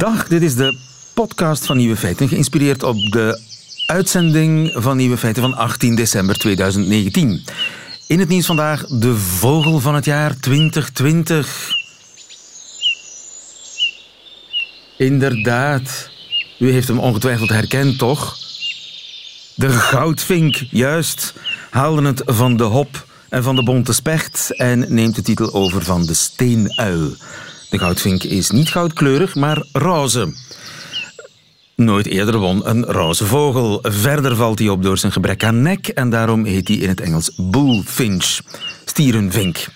Dag, dit is de podcast van Nieuwe Feiten, geïnspireerd op de uitzending van Nieuwe Feiten van 18 december 2019. In het nieuws vandaag de vogel van het jaar 2020. Inderdaad. U heeft hem ongetwijfeld herkend, toch? De goudvink, juist, haalde het van de hop en van de bonte specht en neemt de titel over van de steenuil. De goudvink is niet goudkleurig, maar roze. Nooit eerder won een roze vogel. Verder valt hij op door zijn gebrek aan nek en daarom heet hij in het Engels bullfinch, stierenvink.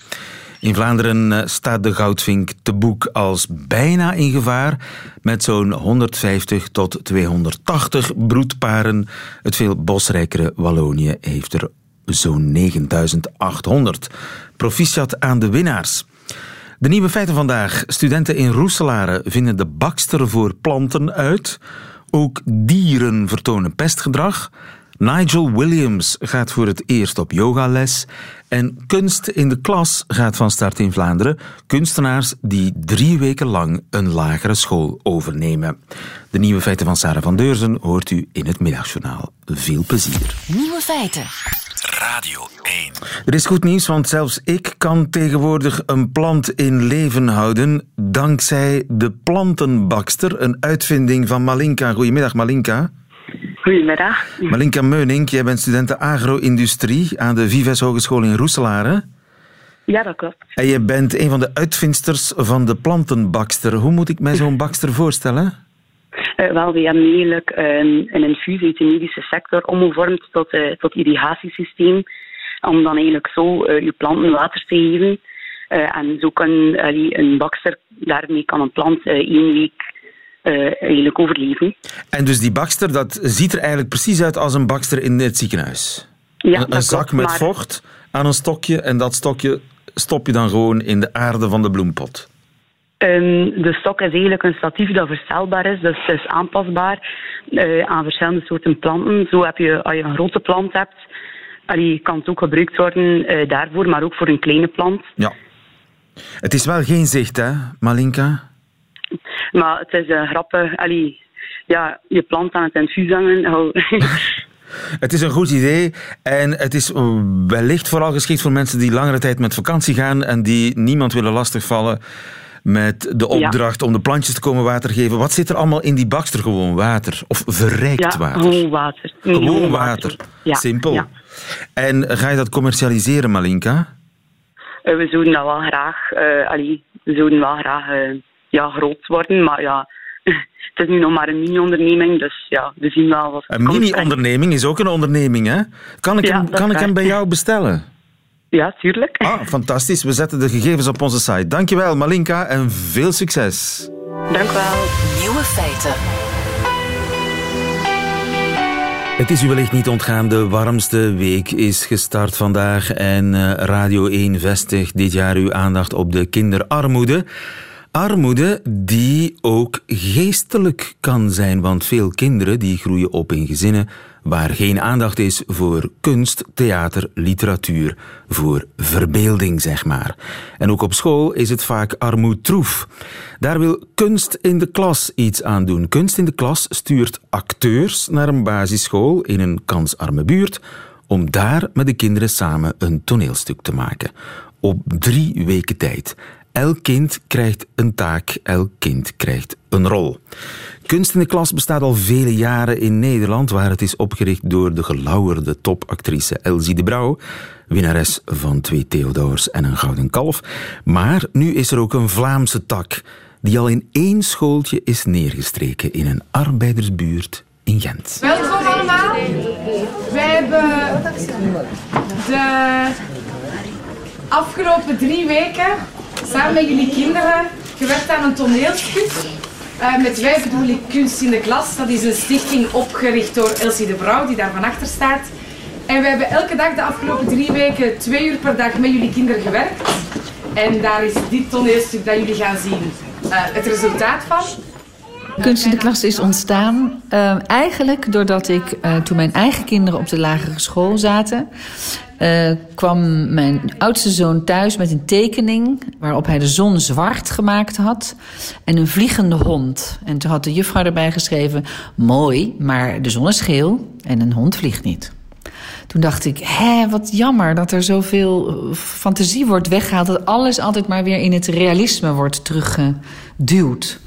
In Vlaanderen eh, staat de goudvink te boek als bijna in gevaar, met zo'n 150 tot 280 broedparen. Het veel bosrijkere Wallonië heeft er zo'n 9800. Proficiat aan de winnaars. De nieuwe feiten vandaag. Studenten in Roeselare vinden de bakster voor planten uit. Ook dieren vertonen pestgedrag. Nigel Williams gaat voor het eerst op yogales. En kunst in de klas gaat van start in Vlaanderen. Kunstenaars die drie weken lang een lagere school overnemen. De nieuwe feiten van Sarah van Deurzen hoort u in het middagjournaal. Veel plezier. Nieuwe feiten. Radio 1. Er is goed nieuws, want zelfs ik kan tegenwoordig een plant in leven houden dankzij de plantenbakster, een uitvinding van Malinka. Goedemiddag, Malinka. Goedemiddag. Malinka Meuning, jij bent student agro-industrie aan de Vives Hogeschool in Roeselare. Ja, dat klopt. En je bent een van de uitvindsters van de plantenbakster. Hoe moet ik mij zo'n bakster voorstellen? Uh, wel, we hebben eigenlijk een, een infusie uit de medische sector omgevormd tot, uh, tot irrigatiesysteem. Om dan eigenlijk zo uh, je planten water te geven. en zo kan een bakster, daarmee kan een plant één week eigenlijk overleven. En dus die bakster, dat ziet er eigenlijk precies uit als een bakster in het ziekenhuis? Ja, een, een zak met maar... vocht aan een stokje en dat stokje stop je dan gewoon in de aarde van de bloempot. Um, de stok is eigenlijk een statief dat verstelbaar is, dus het is aanpasbaar uh, aan verschillende soorten planten. Zo heb je, als je een grote plant hebt, allee, kan het ook gebruikt worden uh, daarvoor, maar ook voor een kleine plant. Ja. Het is wel geen zicht, hè, Malinka? Maar het is uh, grappig. Allee, ja, je plant aan het infuus hangen. Het is een goed idee en het is wellicht vooral geschikt voor mensen die langere tijd met vakantie gaan en die niemand willen lastigvallen met de opdracht ja. om de plantjes te komen water geven. Wat zit er allemaal in die bakster? Gewoon water of verrijkt ja, water? Gewoon water. Nee, gewoon water. water. Ja. Simpel. En ga je dat commercialiseren, Malinka? Uh, we zouden dat wel graag, uh, allee, we zouden wel graag uh, ja, groot worden, maar ja, het is nu nog maar een mini-onderneming, dus ja, we zien wel wat. Een mini-onderneming is ook een onderneming, hè? Kan ik, Ja, hem, kan ik hem bij jou bestellen? Ja, tuurlijk. Ah, fantastisch. We zetten de gegevens op onze site. Dankjewel, Malinka, en veel succes. Dank wel. Nieuwe feiten. Het is u wellicht niet ontgaan, de warmste week is gestart vandaag en eh, Radio 1 vestigt dit jaar uw aandacht op de kinderarmoede. Armoede die ook geestelijk kan zijn, want veel kinderen die groeien op in gezinnen waar geen aandacht is voor kunst, theater, literatuur, voor verbeelding, zeg maar. En ook op school is het vaak armoedtroef. Daar wil kunst in de klas iets aan doen. Kunst in de klas stuurt acteurs naar een basisschool in een kansarme buurt om daar met de kinderen samen een toneelstuk te maken. Op drie weken tijd. Elk kind krijgt een taak, elk kind krijgt een rol. Kunst in de klas bestaat al vele jaren in Nederland, waar het is opgericht door de gelauwerde topactrice Elsie de Brouw, winnares van twee Theodors en een Gouden Kalf. Maar nu is er ook een Vlaamse tak, die al in één schooltje is neergestreken in een arbeidersbuurt in Gent. Welkom allemaal. Wij hebben de afgelopen drie weken samen met jullie kinderen gewerkt aan een toneelstuk. Uh, met wij bedoel ik Kunst in de Klas. Dat is een stichting opgericht door Elsie de Brouw, die daar van achter staat. En we hebben elke dag de afgelopen drie weken twee uur per dag met jullie kinderen gewerkt. En daar is dit toneelstuk dat jullie gaan zien uh, het resultaat van. Kunst in de klas is ontstaan uh, eigenlijk doordat ik, uh, toen mijn eigen kinderen op de lagere school zaten, uh, kwam mijn oudste zoon thuis met een tekening waarop hij de zon zwart gemaakt had en een vliegende hond. En toen had de juffrouw erbij geschreven: Mooi, maar de zon is geel en een hond vliegt niet. Toen dacht ik, hé, wat jammer dat er zoveel fantasie wordt weggehaald. Dat alles altijd maar weer in het realisme wordt teruggeduwd.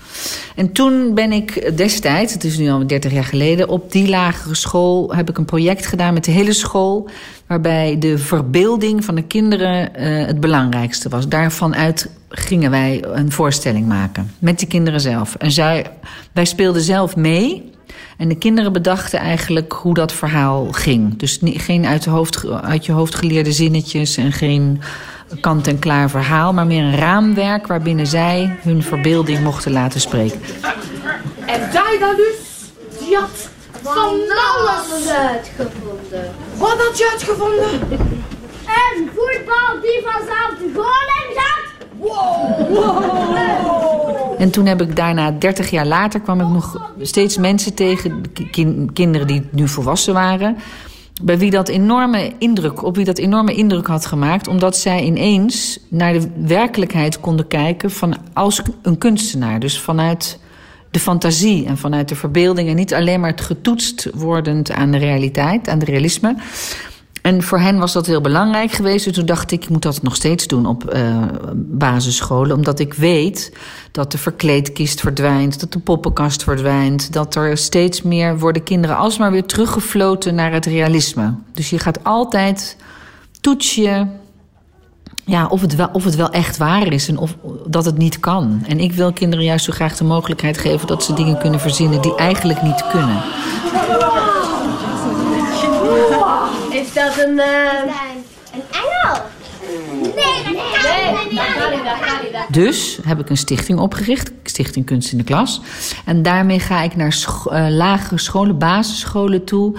En toen ben ik destijds, het is nu al 30 jaar geleden... op die lagere school heb ik een project gedaan met de hele school... waarbij de verbeelding van de kinderen uh, het belangrijkste was. Daarvan uit gingen wij een voorstelling maken. Met die kinderen zelf. En zij, wij speelden zelf mee... En de kinderen bedachten eigenlijk hoe dat verhaal ging. Dus geen uit, de hoofd, uit je hoofd geleerde zinnetjes en geen kant-en-klaar verhaal, maar meer een raamwerk waarbinnen zij hun verbeelding mochten laten spreken. En dus, die had van alles uitgevonden. Wat had je uitgevonden? Een voetbal die vanzelf de goal in gaat. Wow. En toen heb ik daarna, 30 jaar later, kwam ik nog steeds mensen tegen, kinderen die nu volwassen waren, bij wie dat enorme indruk, op wie dat enorme indruk had gemaakt, omdat zij ineens naar de werkelijkheid konden kijken van als een kunstenaar, dus vanuit de fantasie en vanuit de verbeelding en niet alleen maar het getoetst wordend aan de realiteit, aan de realisme. En voor hen was dat heel belangrijk geweest. En toen dacht ik, ik moet dat nog steeds doen op uh, basisscholen. Omdat ik weet dat de verkleedkist verdwijnt, dat de poppenkast verdwijnt. Dat er steeds meer worden kinderen alsmaar weer teruggefloten naar het realisme. Dus je gaat altijd toetsen ja, of, het wel, of het wel echt waar is en of dat het niet kan. En ik wil kinderen juist zo graag de mogelijkheid geven dat ze dingen kunnen verzinnen die eigenlijk niet kunnen. Is dat een... Uh... Een engel? Nee, dat kan niet. Dus heb ik een stichting opgericht, Stichting Kunst in de Klas. En daarmee ga ik naar scho uh, lagere scholen, basisscholen toe...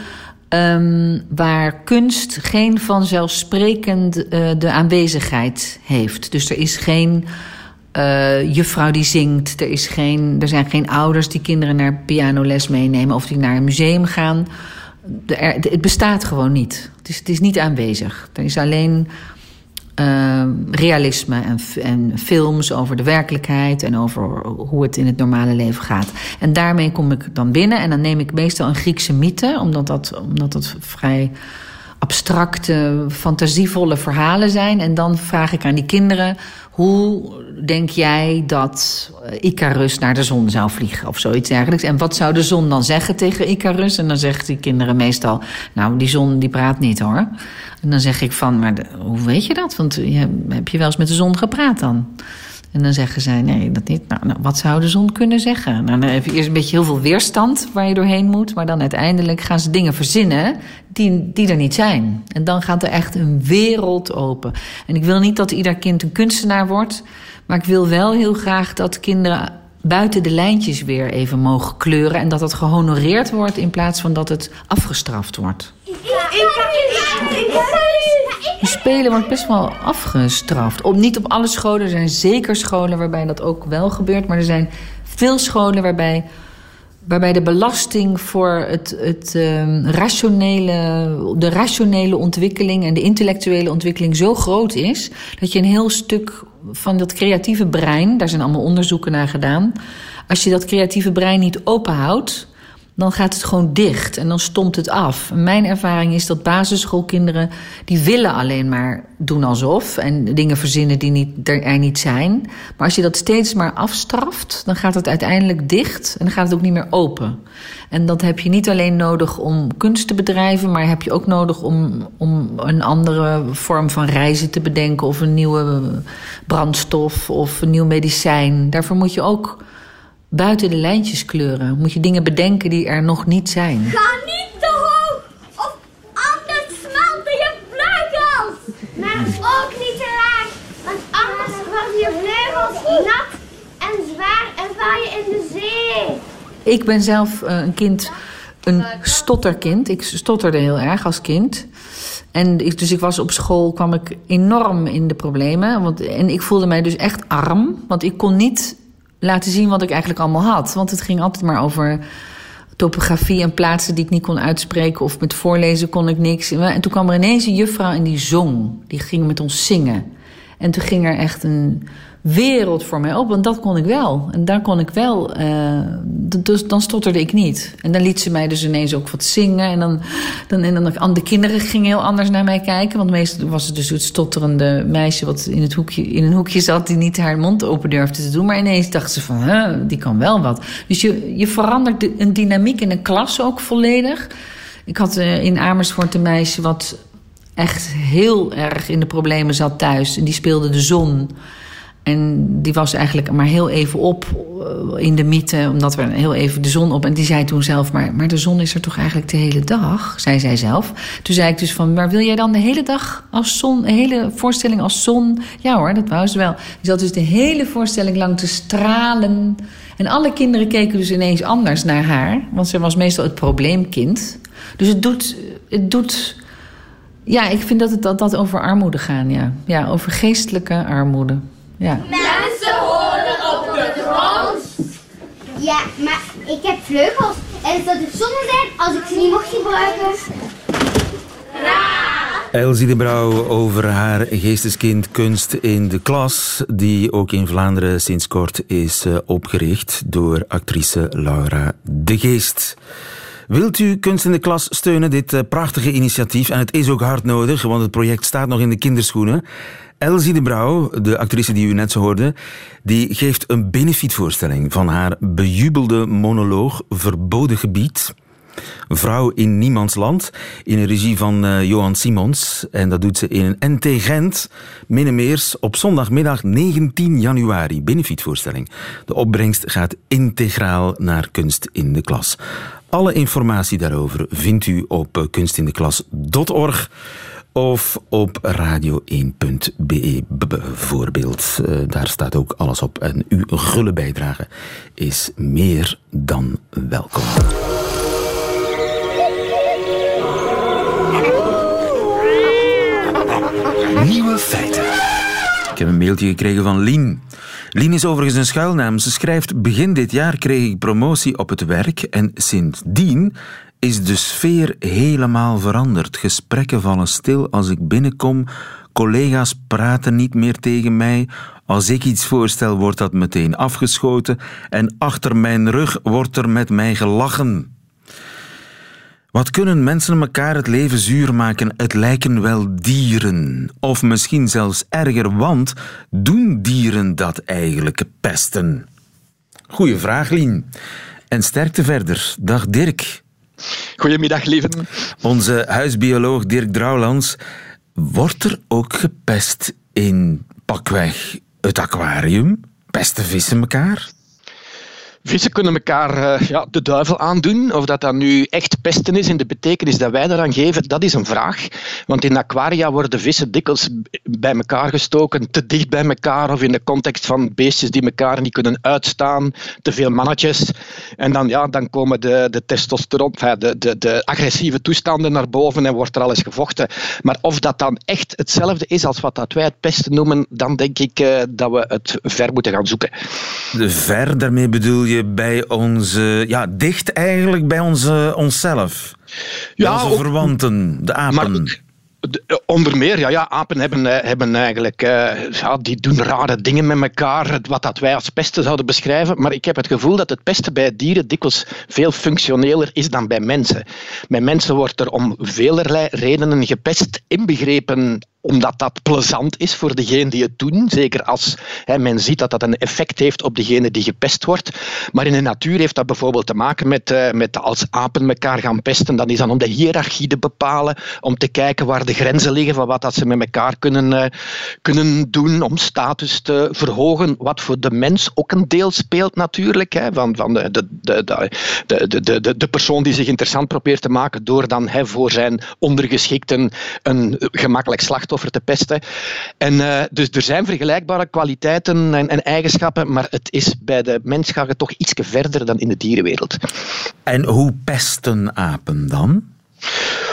Um, waar kunst geen vanzelfsprekend uh, de aanwezigheid heeft. Dus er is geen uh, juffrouw die zingt. Er, is geen, er zijn geen ouders die kinderen naar pianoles meenemen... of die naar een museum gaan het bestaat gewoon niet. Het is, het is niet aanwezig. Er is alleen uh, realisme en, en, films over de werkelijkheid en over hoe het in het normale leven gaat. En daarmee kom ik dan binnen en dan neem ik meestal een Griekse mythe, omdat dat, omdat dat vrij abstracte, fantasievolle verhalen zijn. En dan vraag ik aan die kinderen: hoe denk jij dat Icarus naar de zon zou vliegen of zoiets dergelijks? En wat zou de zon dan zeggen tegen Icarus? En dan zeggen die kinderen meestal: Nou, die zon die praat niet hoor. En dan zeg ik van: Maar hoe weet je dat? Want je, heb je wel eens met de zon gepraat dan? En dan zeggen zij, nee, dat niet. Nou, nou, wat zou de zon kunnen zeggen? Nou, dan heb je eerst een beetje heel veel weerstand waar je doorheen moet. Maar dan uiteindelijk gaan ze dingen verzinnen die, die er niet zijn. En dan gaat er echt een wereld open. En ik wil niet dat ieder kind een kunstenaar wordt. Maar ik wil wel heel graag dat kinderen buiten de lijntjes weer even mogen kleuren. En dat dat gehonoreerd wordt in plaats van dat het afgestraft wordt. Die spelen wordt best wel afgestraft. Op, niet op alle scholen. Er zijn zeker scholen waarbij dat ook wel gebeurt. Maar er zijn veel scholen waarbij, waarbij de belasting voor het, het uh, rationele, de rationele ontwikkeling en de intellectuele ontwikkeling zo groot is. Dat je een heel stuk van dat creatieve brein, daar zijn allemaal onderzoeken naar gedaan. Als je dat creatieve brein niet openhoudt dan gaat het gewoon dicht en dan stomt het af. Mijn ervaring is dat basisschoolkinderen... die willen alleen maar doen alsof... en dingen verzinnen die niet, er niet zijn. Maar als je dat steeds maar afstraft... dan gaat het uiteindelijk dicht en dan gaat het ook niet meer open. En dat heb je niet alleen nodig om kunst te bedrijven... maar heb je ook nodig om, om een andere vorm van reizen te bedenken... of een nieuwe brandstof of een nieuw medicijn. Daarvoor moet je ook buiten de lijntjes kleuren. Moet je dingen bedenken die er nog niet zijn. Ga niet te hoog, of anders smelten je vleugels. Maar ook niet te laag, want anders worden je vleugels nat en zwaar en val je in de zee. Ik ben zelf uh, een kind, een stotterkind. Ik stotterde heel erg als kind. En dus ik was op school, kwam ik enorm in de problemen. Want, en ik voelde mij dus echt arm. Want ik kon niet laten zien wat ik eigenlijk allemaal had. Want het ging altijd maar over topografie en plaatsen die ik niet kon uitspreken. Of met voorlezen kon ik niks. En toen kwam er ineens een juffrouw en die zong. Die ging met ons zingen. En toen ging er echt een wereld voor mij op. Want dat kon ik wel. En daar kon ik wel. Uh, dus dan stotterde ik niet. En dan liet ze mij dus ineens ook wat zingen. En dan, dan, en dan de kinderen gingen heel anders naar mij kijken. Want meestal was het dus het stotterende meisje wat in, het hoekje, in een hoekje zat. die niet haar mond open durfde te doen. Maar ineens dachten ze van, huh, die kan wel wat. Dus je, je verandert de, een dynamiek in een klas ook volledig. Ik had uh, in Amersfoort een meisje wat echt heel erg in de problemen zat thuis. En die speelde de zon. En die was eigenlijk maar heel even op eh, in de mythe, omdat we heel even de zon op. En die zei toen zelf, maar, maar de zon is er toch eigenlijk de hele dag, zei zij zelf. Toen zei ik dus van, maar wil jij dan de hele dag als zon, een hele voorstelling als zon? Ja hoor, dat wou ze wel. Die zat dus de hele voorstelling lang te stralen. En alle kinderen keken dus ineens anders naar haar, want ze was meestal het probleemkind. Dus het doet, het doet ja, ik vind dat het dat, dat over armoede gaat, ja. Ja, over geestelijke armoede. Ja. Mensen horen op de grond. Ja, maar ik heb vleugels. En het zou het zonde zijn als ik ze niet mocht gebruiken. Elsie de Brouw over haar geesteskind kunst in de klas, die ook in Vlaanderen sinds kort is eh, opgericht door actrice Laura de Geest. Wilt u Kunst in de Klas steunen, dit eh, prachtige initiatief? En het is ook hard nodig, want het project staat nog in de kinderschoenen. Elsie de Brouw, de actrice die u net zo hoorde, die geeft een benefietvoorstelling van haar bejubelde monoloog Verboden Gebied. Vrouw in Niemands Land, in een regie van uh, Johan Simons. En dat doet ze in NT Gent, Minnemeers, op zondagmiddag 19 januari. Benefietvoorstelling. De opbrengst gaat integraal naar kunst in de klas. Alle informatie daarover vindt u op eh, kunstinteklas.org of op radio1.be bijvoorbeeld. Uh, daar staat ook alles op. En uw gulle bijdrage is meer dan welkom. Nieuwe feiten. Ik heb een mailtje gekregen van Lien. Lien is overigens een schuilnaam. Ze schrijft: Begin dit jaar kreeg ik promotie op het werk en sindsdien is de sfeer helemaal veranderd. Gesprekken vallen stil als ik binnenkom. Collega's praten niet meer tegen mij. Als ik iets voorstel, wordt dat meteen afgeschoten. En achter mijn rug wordt er met mij gelachen. Wat kunnen mensen elkaar het leven zuur maken? Het lijken wel dieren. Of misschien zelfs erger, want doen dieren dat eigenlijk pesten? Goeie vraag, Lien. En sterkte verder. Dag Dirk. Goedemiddag, lieve. Onze huisbioloog Dirk Drouwlands. Wordt er ook gepest in pakweg het aquarium? Pesten vissen elkaar? Vissen kunnen elkaar uh, ja, de duivel aandoen. Of dat dat nu echt pesten is in de betekenis dat wij daaraan geven, dat is een vraag. Want in aquaria worden vissen dikwijls bij elkaar gestoken, te dicht bij elkaar, of in de context van beestjes die elkaar niet kunnen uitstaan, te veel mannetjes. En dan, ja, dan komen de, de testosteron, de, de, de agressieve toestanden naar boven en wordt er alles gevochten. Maar of dat dan echt hetzelfde is als wat dat wij het pesten noemen, dan denk ik uh, dat we het ver moeten gaan zoeken. De ver, daarmee bedoel je bij onze, ja, dicht eigenlijk bij onze, onszelf. Ja, onze ook, verwanten, de apen. Maar, onder meer, ja, ja apen hebben, eh, hebben eigenlijk, uh, ja, die doen rare dingen met elkaar, wat dat wij als pesten zouden beschrijven. Maar ik heb het gevoel dat het pesten bij dieren dikwijls veel functioneler is dan bij mensen. Bij mensen wordt er om velerlei redenen gepest, inbegrepen omdat dat plezant is voor degene die het doen. Zeker als men ziet dat dat een effect heeft op degene die gepest wordt. Maar in de natuur heeft dat bijvoorbeeld te maken met, uh, met als apen elkaar gaan pesten. Dan is dan om de hiërarchie te bepalen, om te kijken waar de grenzen liggen van wat dat ze met elkaar kunnen, uh, kunnen doen, om status te verhogen. Wat voor de mens ook een deel speelt natuurlijk. Van, van de, de, de, de, de, de, de persoon die zich interessant probeert te maken door dan voor zijn ondergeschikten een gemakkelijk slachtoffer slachtoffer te pesten. En, uh, dus er zijn vergelijkbare kwaliteiten en, en, eigenschappen, maar het is bij de mens gaat het toch iets verder dan in de dierenwereld. En hoe pesten apen dan?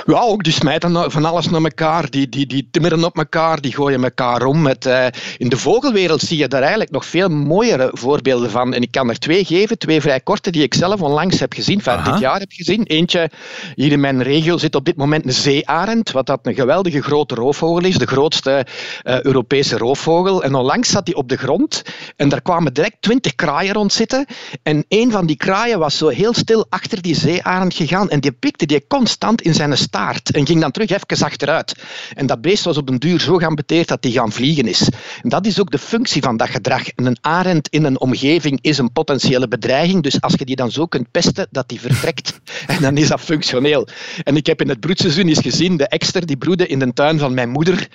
Ja, ook die smijten van alles naar elkaar, die, die, die timmeren op elkaar, die gooien elkaar om. Met, uh, in de vogelwereld zie je daar eigenlijk nog veel mooiere voorbeelden van. En ik kan er twee geven, twee vrij korte, die ik zelf onlangs heb gezien, van dit jaar heb gezien. Eentje, hier in mijn regio zit op dit moment een zeearend, wat dat een geweldige grote roofvogel is, de grootste uh, Europese roofvogel. En onlangs zat hij op de grond en daar kwamen direct twintig kraaien rond zitten. En een van die kraaien was zo heel stil achter die zeearend gegaan en die pikte die constant in zijn staart en ging dan terug even achteruit. En dat beest was op een duur zo geambeteerd dat hij gaan vliegen is. En dat is ook de functie van dat gedrag. een arend in een omgeving is een potentiële bedreiging, dus als je die dan zo kunt pesten dat die vertrekt, en dan is dat functioneel. En ik heb in het broedseizoen eens gezien, de ekster die broedde in de tuin van mijn moeder.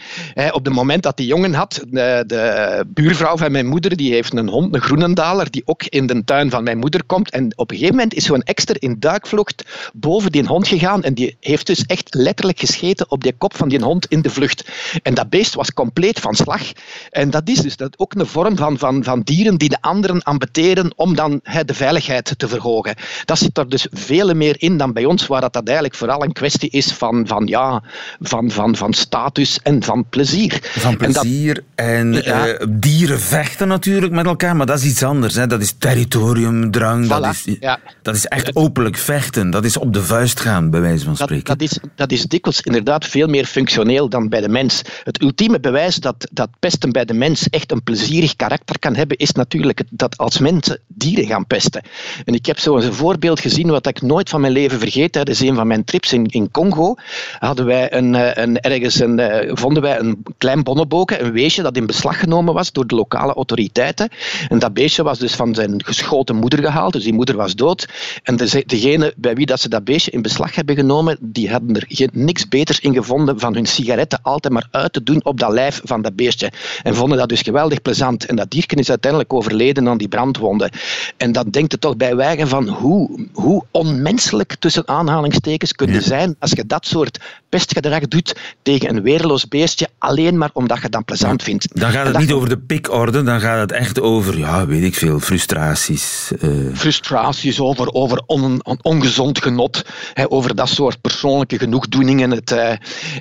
op het moment dat die jongen had, de, de buurvrouw van mijn moeder, die heeft een hond, een groenendaler, die ook in de tuin van mijn moeder komt. En op een gegeven moment is zo'n ekster in duikvlucht boven die hond gegaan en die heeft dus echt letterlijk gescheten op die kop van die hond in de vlucht. En dat beest was compleet van slag. En dat is dus dat ook een vorm van, van, van dieren die de anderen ambeteren om dan he, de veiligheid te verhogen. Dat zit er dus veel meer in dan bij ons, waar dat, dat eigenlijk vooral een kwestie is van, van, ja, van, van, van status en van plezier. Van plezier en, en uh, dieren vechten natuurlijk met elkaar, maar dat is iets anders. Hè. Dat is territoriumdrang, voilà, dat, is, ja. dat is echt openlijk vechten, dat is op de vuist gaan, bij wijze van spreken. Dat, dat is dat is dikwijls inderdaad veel meer functioneel dan bij de mens. Het ultieme bewijs dat, dat pesten bij de mens echt een plezierig karakter kan hebben, is natuurlijk dat als mensen dieren gaan pesten. En ik heb zo een voorbeeld gezien wat ik nooit van mijn leven vergeet. Tijdens een van mijn trips in, in Congo hadden wij een, eh, een, ergens een, eh, vonden wij een klein bonneboken, een weesje dat in beslag genomen was door de lokale autoriteiten. En dat beestje was dus van zijn geschoten moeder gehaald, dus die moeder was dood. En de, degene bij wie dat ze dat beestje in beslag hebben genomen, die hadden er niks beters in gevonden van hun sigaretten altijd maar uit te doen op dat lijf van dat beestje. En vonden dat dus geweldig plezant. En dat dierken is uiteindelijk overleden aan die brandwonden. En dan denkt het toch bij wijgen van hoe, hoe onmenselijk tussen aanhalingstekens kun je zijn als je dat soort pestgedrag doet tegen een weerloos beestje alleen maar omdat je dat plezant vindt. Dan gaat het niet over de pikorde, dan gaat het echt over, ja, weet ik veel, frustraties. Uh... Frustraties over, over on, ongezond genot, hè, over dat soort persoonlijke genoegdoeningen. Het, uh,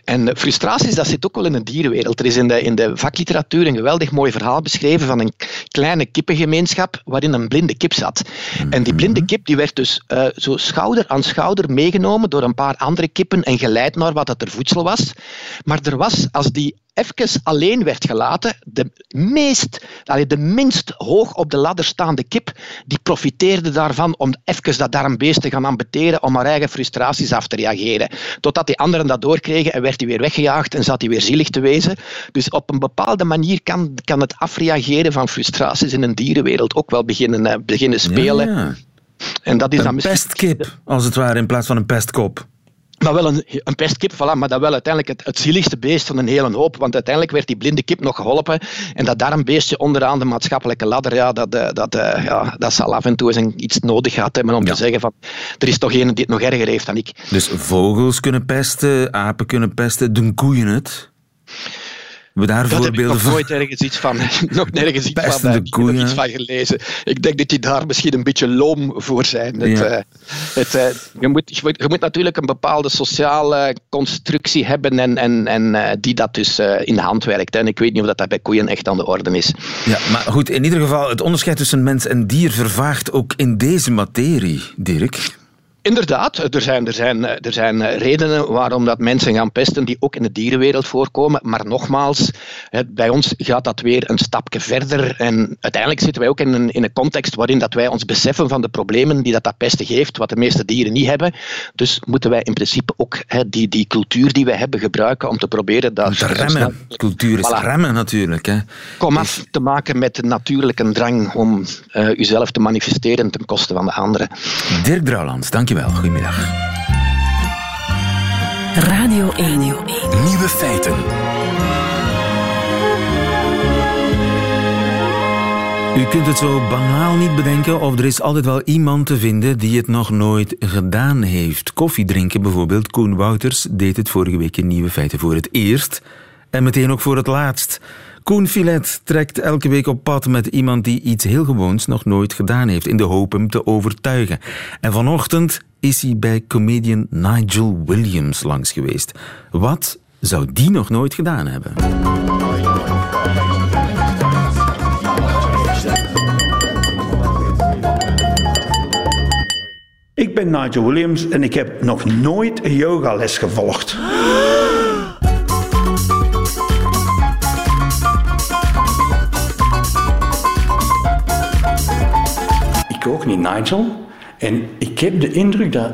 en frustraties, dat zit ook wel in de dierenwereld. Er is in de, in de vakliteratuur een geweldig mooi verhaal beschreven van een kleine kippengemeenschap waarin een blinde kip zat. En die blinde kip die werd dus uh, zo schouder aan schouder meegenomen door een paar andere kippen en geleid naar wat het er voedsel was. Maar er was, als die even alleen werd gelaten, de, meest, de minst hoog op de ladder staande kip, die profiteerde daarvan om even dat darmbeest te gaan ambeteren om haar eigen frustraties af te reageren. Totdat die anderen dat doorkregen en werd hij weer weggejaagd en zat hij weer zielig te wezen. Dus op een bepaalde manier kan, kan het afreageren van frustraties in een dierenwereld ook wel beginnen, uh, beginnen spelen. Ja, En dat is een dan pestkip, als het ware, in plaats van een pestkop maar wel een, een pestkip, voilà, maar dat wel uiteindelijk het, het zieligste beest van een hele hoop. Want uiteindelijk werd die blinde kip nog geholpen. En dat darmbeestje onderaan de maatschappelijke ladder, ja, dat, eh, dat, eh, ja, dat zal af en toe eens iets nodig gehad hebben om te zeggen van er is toch een die het nog erger heeft dan ik. Dus vogels kunnen pesten, apen kunnen pesten, doen koeien het? We daar dat voorbeelden heb ik nog nooit ergens iets van, nog nergens iets van, heb iets van gelezen. Ik denk dat die daar misschien een beetje loom voor zijn. Het, uh, het, uh, je, moet, je, moet, je, moet, natuurlijk een bepaalde sociale constructie hebben en, en, en uh, die dat dus in de hand werkt. En ik weet niet of dat, dat bij koeien echt aan de orde is. Ja, maar goed, in ieder geval, het onderscheid tussen mens en dier vervaagt ook in deze materie, Dirk. Inderdaad, er zijn, er, zijn, er zijn redenen waarom dat mensen gaan pesten die ook in de dierenwereld voorkomen. Maar nogmaals, bij ons gaat dat weer een stapje verder. En uiteindelijk zitten wij ook in een, in een context waarin dat wij ons beseffen van de problemen die dat, dat pesten geeft, wat de meeste dieren niet hebben. Dus moeten wij in principe ook die, die cultuur die wij hebben gebruiken om te proberen dat... Te remmen. Cultuur is voilà. remmen natuurlijk. Hè. Kom af te maken met de natuurlijke drang om uh, uzelf te manifesteren ten koste van de anderen. Dirk Drouwlands, dank Dankjewel, goedemiddag. Radio 1. Nieuwe feiten. U kunt het zo banaal niet bedenken of er is altijd wel iemand te vinden die het nog nooit gedaan heeft. Koffie drinken bijvoorbeeld. Koen Wouters deed het vorige week in Nieuwe Feiten voor het eerst en meteen ook voor het laatst. Koen Filet trekt elke week op pad met iemand die iets heel gewoons nog nooit gedaan heeft, in de hoop hem te overtuigen. En vanochtend is hij bij comedian Nigel Williams langs geweest. Wat zou die nog nooit gedaan hebben? Ik ben Nigel Williams en ik heb nog nooit een yogales gevolgd. Ik ook niet, Nigel. En ik heb de indruk dat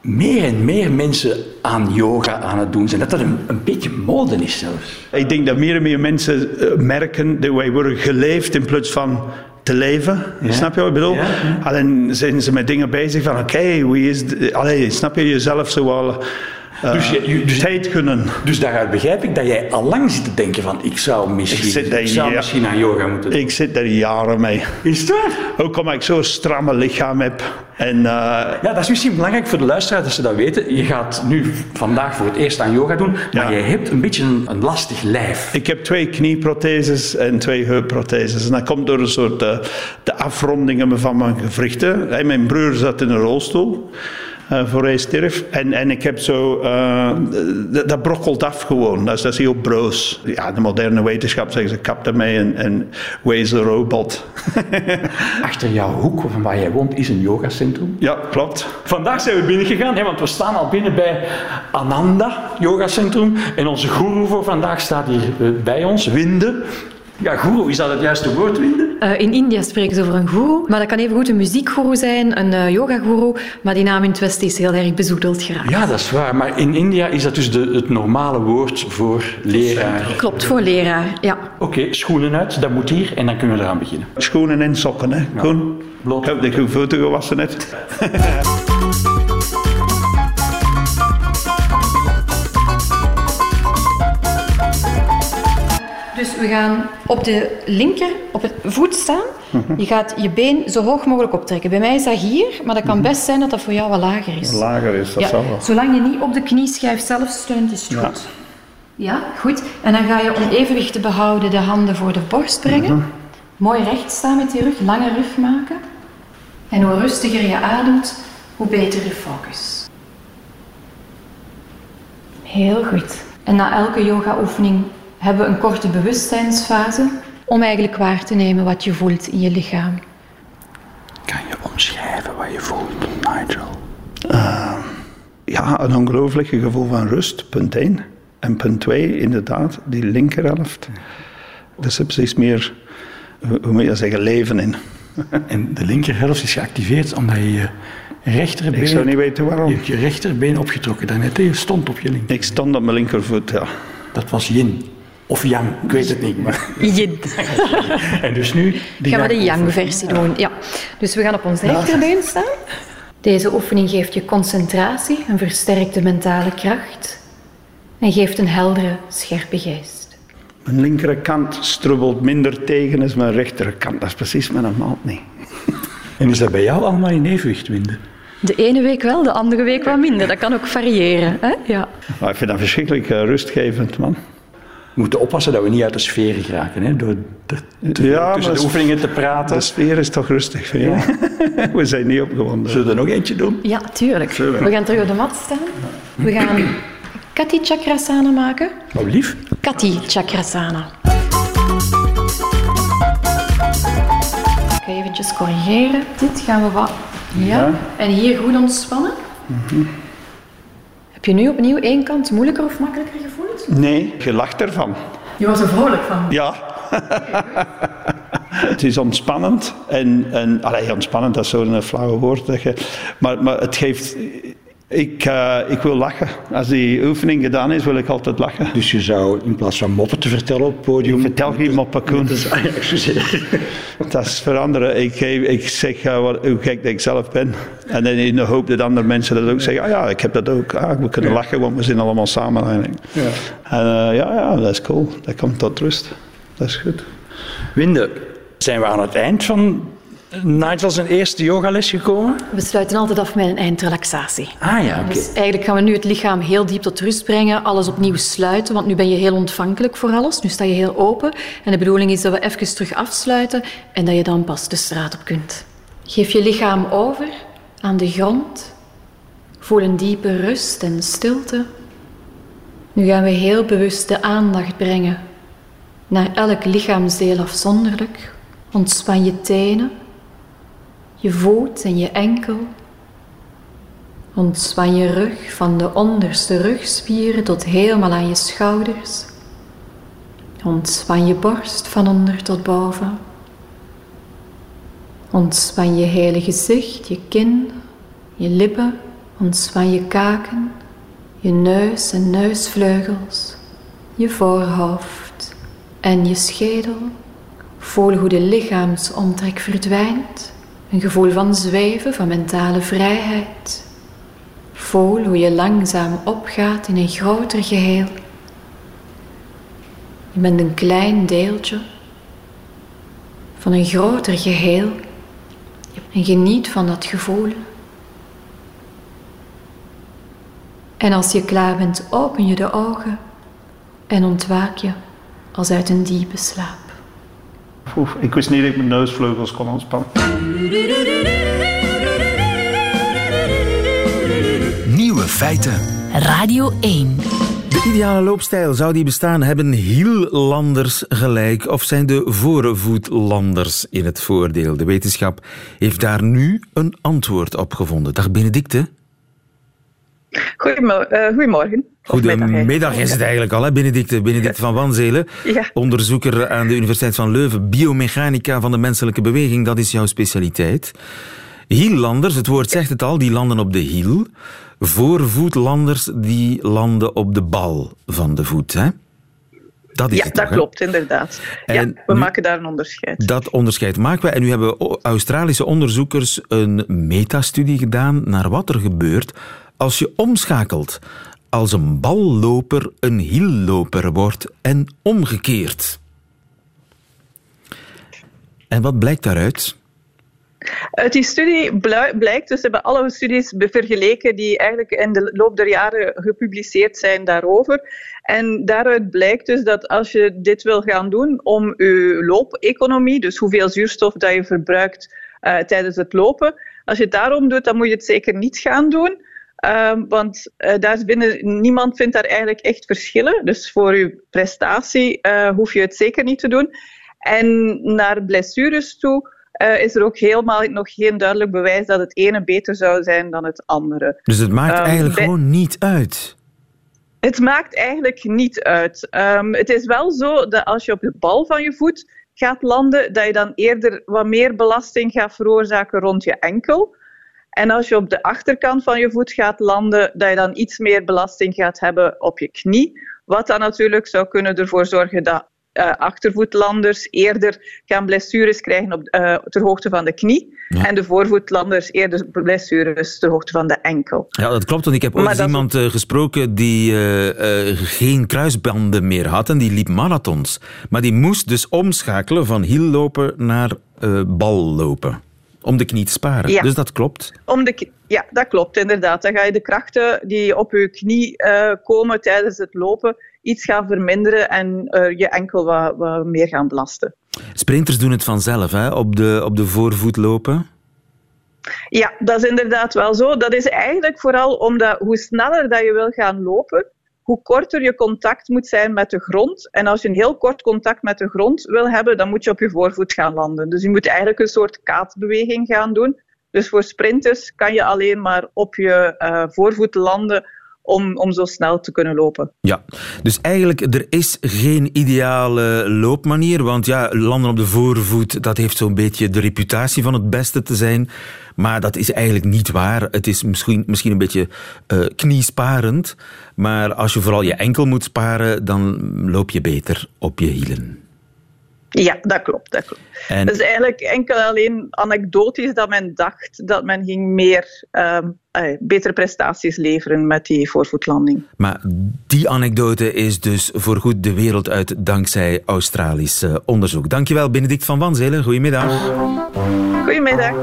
meer en meer mensen aan yoga aan het doen zijn. Dat dat een, een beetje mode is zelfs. Ik denk dat meer en meer mensen eh, merken dat wij worden geleefd in plaats van te leven. Snap je wat ik bedoel? Ja, Alleen zijn ze met dingen bezig van oké, wie is... Allee, snap je jezelf zo wel... eh, Dus je- je- dus- tijd gunnen. Dus daaruit begrijp ik dat jij al lang zit te denken van ik zou misschien, Ik zit daar- zou ja. misschien aan yoga moeten doen. Ik zit daar jaren mee. Is het waar? Ook omdat ik zo'n stramme lichaam heb. En eh, Ja, dat is misschien belangrijk voor de luisteraars dat ze dat weten. Je gaat nu vandaag voor het eerst aan yoga doen, maar Ja. je hebt een beetje een, een lastig lijf. Ik heb twee knieprotheses en twee heupprotheses. En dat komt door een soort eh, de afrondingen van mijn gewrichten. Mijn broer zat in een rolstoel. Eh, voor hij stierf. En, en ik heb zo... eh, dat, dat brokkelt af gewoon. Dat is, dat is heel broos. Ja, de moderne wetenschap zeggen ze kap ermee en, en wees een robot. Achter jouw hoek van waar jij woont is een yogacentrum. ja, klopt. Vandaag zijn we binnengegaan, hè, want we staan al binnen bij Ananda Yoga Centrum. En onze guru voor vandaag staat hier eh, bij ons, Winde. Ja, guru, is dat het juiste woord, Winde? Eh, in India spreken ze over een guru, maar dat kan even goed een muziekguru zijn, een uh, yoga-guru, maar die naam in het Westen is heel erg bezoedeld geraakt. Ja, dat is waar. Maar in India is dat dus de, het normale woord voor leraar. Klopt, voor leraar, ja. Oké, schoenen uit, dat moet hier en dan kunnen we eraan beginnen. Schoenen en sokken, hè. Koen? Bloot. Ik heb de goede foto gewassen net. we gaan op de linker, op het voet staan. Je gaat je been zo hoog mogelijk optrekken. Bij mij is dat hier, maar dat kan best zijn dat dat voor jou wat lager is. Lager is, dat Ja, zal wel. zolang je niet op de knieschijf zelf steunt, is het Ja. goed. Ja, goed. En dan ga je om evenwicht te behouden de handen voor de borst brengen. Mooi recht staan met je rug, lange rug maken. En hoe rustiger je ademt, hoe beter je focus. Heel goed. En na elke yoga-oefening hebben we een korte bewustzijnsfase om eigenlijk waar te nemen wat je voelt in je lichaam. Kan je omschrijven wat je voelt, Nigel? Ja, een ongelooflijk gevoel van rust, punt 1. En punt 2, inderdaad, die linkerhelft. Er zit precies meer, hoe moet je dat zeggen, leven in. En de linkerhelft is geactiveerd omdat je je rechterbeen... Ik zou niet weten waarom. Je hebt je rechterbeen opgetrokken daarnet. Je stond op je linker. Ik stond op mijn linkervoet, ja. Dat was yin. Of yang, ik weet het niet. Maar... Yin. En dus nu... Gaan we de yang-versie doen. Ja. Dus we gaan op ons rechterbeen staan. Deze oefening geeft je concentratie, een versterkte mentale kracht en geeft een heldere, scherpe geest. Mijn linkerkant strubbelt minder tegen dan mijn rechterkant. Dat is precies mijn maat niet. En is dat bij jou allemaal in evenwicht, Winde? De ene week wel, de andere week wat minder. Dat kan ook variëren. Hè? Ja. Maar ik vind dat verschrikkelijk eh, rustgevend, man. We moeten oppassen dat we niet uit de sfeer geraken, hè? door de, te- Ja, tussen de oefeningen te praten. De sfeer is toch rustig? We zijn niet opgewonden. Zullen we er nog eentje doen? ja, tuurlijk. We gaan terug op de mat staan. We gaan Kati Chakrasana maken. Oh, lief. Kati Chakrasana. Ik ga eventjes corrigeren. Dit gaan we wat... Ja. En hier goed ontspannen. Heb je nu opnieuw één kant moeilijker of makkelijker gevoeld? Nee, je lacht ervan. Je was er vrolijk van. Ja. het is ontspannend. En, en allee, ontspannend, dat is zo'n flauwe woord. Dat je, maar, maar het geeft... Ik, eh, ik wil lachen. Als die oefening gedaan is, wil ik altijd lachen. Dus je zou in plaats van moppen te vertellen op het podium... Vertel geen moppen, Koen. Ah. Dat is veranderen. Ik, ik zeg eh, wat, hoe gek dat ik zelf ben. En dan in de hoop dat andere mensen dat ook zeggen. Ah ja, ik heb dat ook. Ah, we kunnen lachen, want we zijn allemaal samen eigenlijk. Ja. En eh, ja, ja, dat is cool. Dat komt tot rust. Dat is goed. Winde, zijn we aan het eind van Nigel zijn eerste yogales gekomen? We sluiten altijd af met een eindrelaxatie. Ah ja, oké. Dus eigenlijk gaan we nu het lichaam heel diep tot rust brengen, alles opnieuw sluiten, want nu ben je heel ontvankelijk voor alles. Nu sta je heel open en de bedoeling is dat we even terug afsluiten en dat je dan pas de straat op kunt. Geef je lichaam over aan de grond Voel een diepe rust en stilte. Nu gaan we heel bewust de aandacht brengen naar elk lichaamsdeel afzonderlijk. Ontspan je tenen, je voet en je enkel. Ontspan je rug van de onderste rugspieren tot helemaal aan je schouders. Ontspan je borst van onder tot boven. Ontspan je hele gezicht, je kin, je lippen. Ontspan je kaken, je neus en neusvleugels, je voorhoofd en je schedel. Voel hoe de lichaamsomtrek verdwijnt. Een gevoel van zweven, van mentale vrijheid. Voel hoe je langzaam opgaat in een groter geheel. Je bent een klein deeltje van een groter geheel. En geniet van dat gevoel. En als je klaar bent, open je de ogen en ontwaak je als uit een diepe slaap. Oef, ik wist niet dat ik mijn neusvleugels kon ontspannen. Nieuwe feiten. Radio 1. De ideale loopstijl, zou die bestaan? Hebben hiellanders gelijk of zijn de voorvoetlanders in het voordeel? De wetenschap heeft daar nu een antwoord op gevonden. Dag Benedicte. Goedemorgen. Uh, goedemorgen. Goedemiddag is het eigenlijk al, hè? Benedicte van Wanzelen. Ja. Onderzoeker aan de Universiteit van Leuven. Biomechanica van de menselijke beweging, dat is jouw specialiteit. Hiellanders, het woord zegt het al, die landen op de hiel. Voorvoetlanders, die landen op de bal van de voet. Hè? Dat is ja, het dat toch, klopt, inderdaad. En ja, we nu- maken daar een onderscheid. Dat onderscheid maken we. En nu hebben Australische onderzoekers een metastudie gedaan naar wat er gebeurt als je omschakelt. Als een balloper een hielloper wordt en omgekeerd. En wat blijkt daaruit? Uit die studie blijkt, dus ze hebben alle studies vergeleken die eigenlijk in de loop der jaren gepubliceerd zijn daarover. En daaruit blijkt dus dat als je dit wil gaan doen om je loopeconomie, dus hoeveel zuurstof dat je verbruikt eh, tijdens het lopen, als je het daarom doet, dan moet je het zeker niet gaan doen. Ehm, want eh, daar binnen, niemand vindt daar eigenlijk echt verschillen. Dus voor je prestatie eh, hoef je het zeker niet te doen. En naar blessures toe eh, is er ook helemaal nog geen duidelijk bewijs dat het ene beter zou zijn dan het andere. Dus het maakt Ehm, eigenlijk bij- gewoon niet uit. Het maakt eigenlijk niet uit. Ehm, het is wel zo dat als je op de bal van je voet gaat landen, dat je dan eerder wat meer belasting gaat veroorzaken rond je enkel. En als je op de achterkant van je voet gaat landen, dat je dan iets meer belasting gaat hebben op je knie. Wat dan natuurlijk zou kunnen ervoor zorgen dat eh, achtervoetlanders eerder gaan blessures krijgen op, eh, ter hoogte van de knie. En de voorvoetlanders eerder blessures ter hoogte van de enkel. Ja, dat klopt. Want ik heb ooit is iemand eh, gesproken die geen kruisbanden meer had en die liep marathons. Maar die moest dus omschakelen van hiellopen naar ballopen. Om de knie te sparen. Ja. Dus dat klopt. Om de, ja, dat klopt inderdaad. Dan ga je de krachten die op je knie eh, komen tijdens het lopen iets gaan verminderen en eh, je enkel wat, wat meer gaan belasten. Sprinters doen het vanzelf, hè? Op, de, op de voorvoet lopen. Ja, dat is inderdaad wel zo. Dat is eigenlijk vooral omdat hoe sneller dat je wil gaan lopen, hoe korter je contact moet zijn met de grond. En als je een heel kort contact met de grond wil hebben, dan moet je op je voorvoet gaan landen. Dus je moet eigenlijk een soort kaatbeweging gaan doen. Dus voor sprinters kan je alleen maar op je eh, voorvoet landen om, om zo snel te kunnen lopen. Ja, dus eigenlijk er is geen ideale loopmanier, want ja, landen op de voorvoet, dat heeft zo'n beetje de reputatie van het beste te zijn, maar dat is eigenlijk niet waar. Het is misschien, misschien een beetje eh, kniesparend, maar als je vooral je enkel moet sparen, dan loop je beter op je hielen. Ja, dat klopt. Dat klopt. En- Het is eigenlijk enkel alleen anekdotisch dat men dacht dat men ging meer ehm, eh, betere prestaties leveren met die voorvoetlanding. Maar die anekdote is dus voorgoed de wereld uit dankzij Australisch eh, onderzoek. Dankjewel, Benedict van Wanzelen. Goedemiddag. Goedemiddag.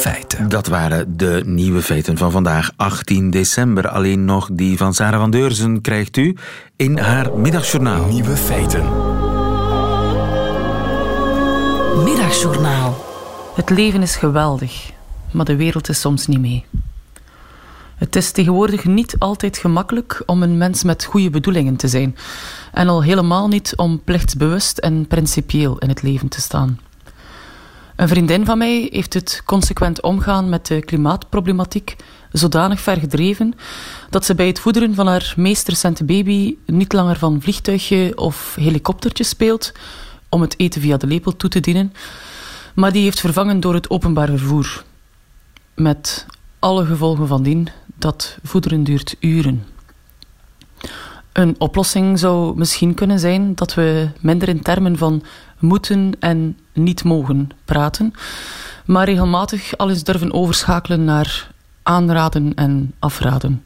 Feiten. Dat waren de nieuwe feiten van vandaag, 18 december. Alleen nog die van Sarah van Deurzen krijgt u in haar middagjournaal. Nieuwe feiten. Middagjournaal. Het leven is geweldig. maar de wereld is soms niet mee. Het is tegenwoordig niet altijd gemakkelijk om een mens met goede bedoelingen te zijn. En al helemaal niet om plichtsbewust en principieel in het leven te staan. Een vriendin van mij heeft het consequent omgaan met de klimaatproblematiek zodanig ver gedreven dat ze bij het voederen van haar meest recente baby niet langer van vliegtuigje of helikoptertje speelt om het eten via de lepel toe te dienen, maar die heeft vervangen door het openbaar vervoer. Met alle gevolgen van dien dat voederen duurt uren. Een oplossing zou misschien kunnen zijn dat we minder in termen van moeten en niet mogen praten, maar regelmatig al eens durven overschakelen naar aanraden en afraden.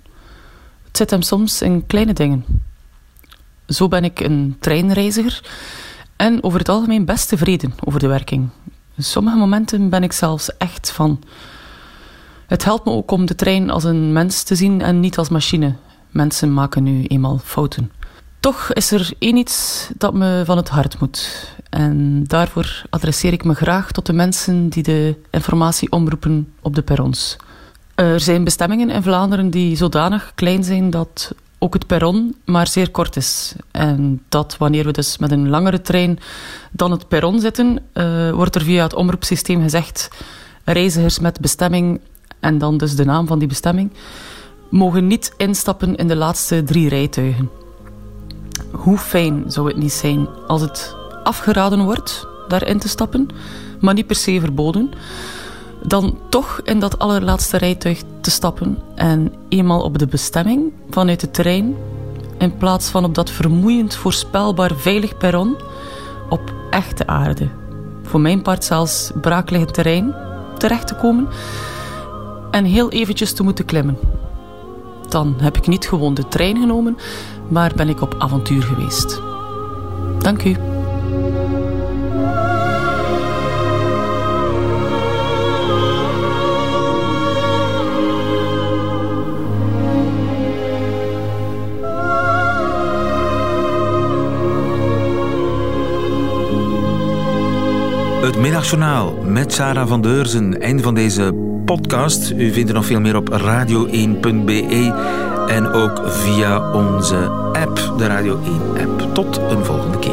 Het zit hem soms in kleine dingen. Zo ben ik een treinreiziger en over het algemeen best tevreden over de werking. In sommige momenten ben ik zelfs echt van. Het helpt me ook om de trein als een mens te zien en niet als machine. Mensen maken nu eenmaal fouten. Toch is er één iets dat me van het hart moet. En daarvoor adresseer ik me graag tot de mensen die de informatie omroepen op de perrons. Er zijn bestemmingen in Vlaanderen die zodanig klein zijn dat ook het perron maar zeer kort is. En dat wanneer we dus met een langere trein dan het perron zitten, uh, wordt er via het omroepsysteem gezegd reizigers met bestemming en dan dus de naam van die bestemming mogen niet instappen in de laatste drie rijtuigen. Hoe fijn zou het niet zijn als het afgeraden wordt daarin te stappen, maar niet per se verboden, dan toch in dat allerlaatste rijtuig te stappen en eenmaal op de bestemming vanuit de trein, in plaats van op dat vermoeiend voorspelbaar veilig perron, op echte aarde, voor mijn part zelfs braakliggend terrein, terecht te komen en heel eventjes te moeten klimmen. Dan heb ik niet gewoon de trein genomen, maar ben ik op avontuur geweest. Dank u. Het Middagjournaal met Sarah van Deurzen. Einde van deze podcast. U vindt er nog veel meer op radio1.be en ook via onze app, de Radio 1 app. Tot een volgende keer.